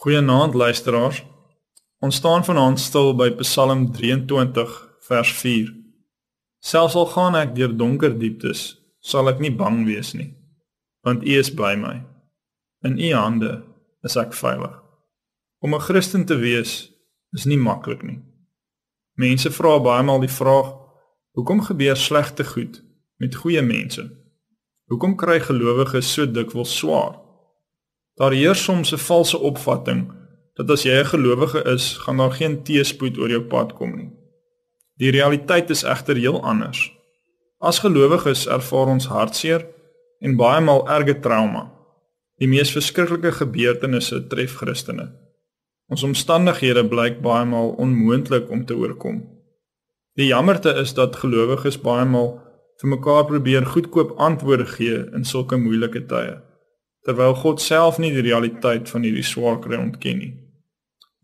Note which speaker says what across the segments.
Speaker 1: Goeienaand luisteraars. Ons staan vanaand stil by Psalm 23 vers 4. Selfs al gaan ek deur donker dieptes, sal ek nie bang wees nie, want U is by my. In U hande is ek veilig. Om 'n Christen te wees is nie maklik nie. Mense vra baie maal die vraag: Hoekom gebeur slegte goed met goeie mense? Hoekom kry gelowiges so dikwels swaar? Daar heers soms 'n valse opvatting dat as jy 'n gelowige is, gaan daar geen teëspoed oor jou pad kom nie. Die realiteit is egter heel anders. As gelowiges ervaar ons hartseer en baie maal erge trauma. Die mees verskriklike gebeurtenisse tref Christene. Ons omstandighede blyk baie maal onmoontlik om te oorkom. Die jammerte is dat gelowiges baie maal vir mekaar probeer goedkoop antwoorde gee in sulke moeilike tye terwyl God self nie die realiteit van hierdie swaar kry ontken nie.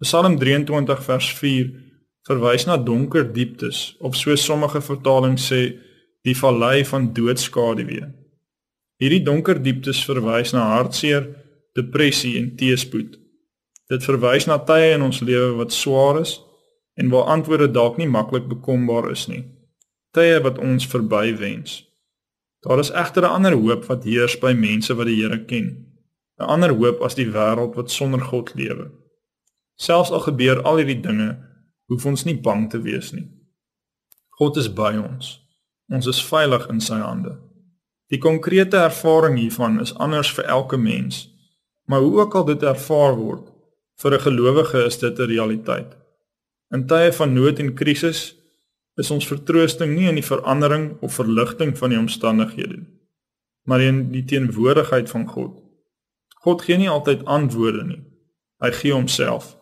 Speaker 1: Psalm 23 vers 4 verwys na donker dieptes of so sommige vertalings sê die vallei van doodskaduwee. Hierdie donker dieptes verwys na hartseer, depressie en teëspoed. Dit verwys na tye in ons lewe wat swaar is en waar antwoorde dalk nie maklik bekombaar is nie. Tye wat ons verbywens. Daar is egter 'n ander hoop wat heers by mense wat die Here ken. 'n Ander hoop as die wêreld wat sonder God lewe. Selfs al gebeur al hierdie dinge, hoef ons nie bang te wees nie. God is by ons. Ons is veilig in sy hande. Die konkrete ervaring hiervan is anders vir elke mens, maar hoe ook al dit ervaar word, vir 'n gelowige is dit 'n realiteit. In tye van nood en krisis is ons vertroosting nie in die verandering of verligting van die omstandighede nie, maar in die teenwoordigheid van God. God gee nie altyd antwoorde nie. Hy gee homself.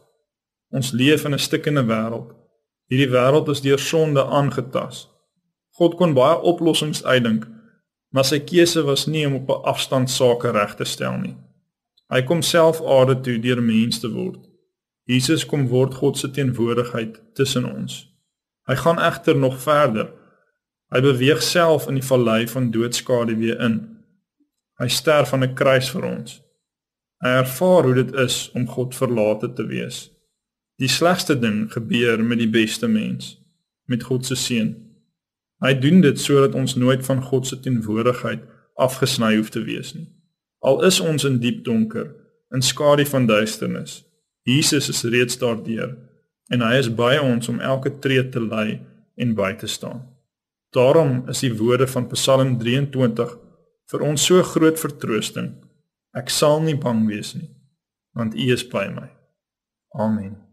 Speaker 1: Ons leef in 'n stikkende wêreld. Hierdie wêreld is deur sonde aangetas. God kon baie oplossings uitdink, maar sy keuse was nie om op 'n afstand sake reg te stel nie. Hy kom self aarde toe deur mens te word. Jesus kom word God se teenwoordigheid tussen ons. Hy gaan egter nog verder. Hy beweeg self in die vallei van doodskade weer in. Hy sterf aan 'n kruis vir ons. Hy ervaar hoe dit is om God verlate te wees. Die slegste ding gebeur met die beste mens, met God se seun. Hy doen dit sodat ons nooit van God se teenwoordigheid afgesny hoef te wees nie. Al is ons in diep donker, in skadu van duisternis, Jesus is reeds daardeur en hy is by ons om elke tree te lei en by te staan. Daarom is die woorde van Psalm 23 vir ons so groot vertroosting. Ek sal nie bang wees nie, want U is by my. Amen.